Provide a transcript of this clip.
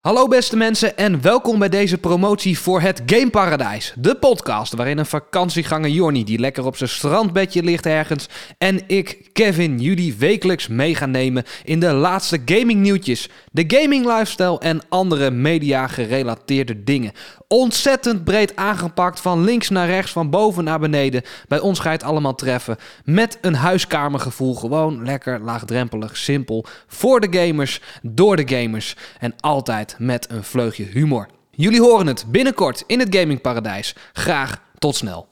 Hallo beste mensen en welkom bij deze promotie voor het Gameparadijs. De podcast waarin een vakantieganger Jorny die lekker op zijn strandbedje ligt ergens en ik, Kevin, jullie wekelijks mee gaan nemen in de laatste gaming nieuwtjes, de gaming lifestyle en andere media gerelateerde dingen. Ontzettend breed aangepakt van links naar rechts, van boven naar beneden. Bij ons ga je het allemaal treffen met een huiskamergevoel. Gewoon lekker laagdrempelig, simpel. Voor de gamers, door de gamers en met een vleugje humor. Jullie horen het binnenkort in het gamingparadijs. Graag tot snel.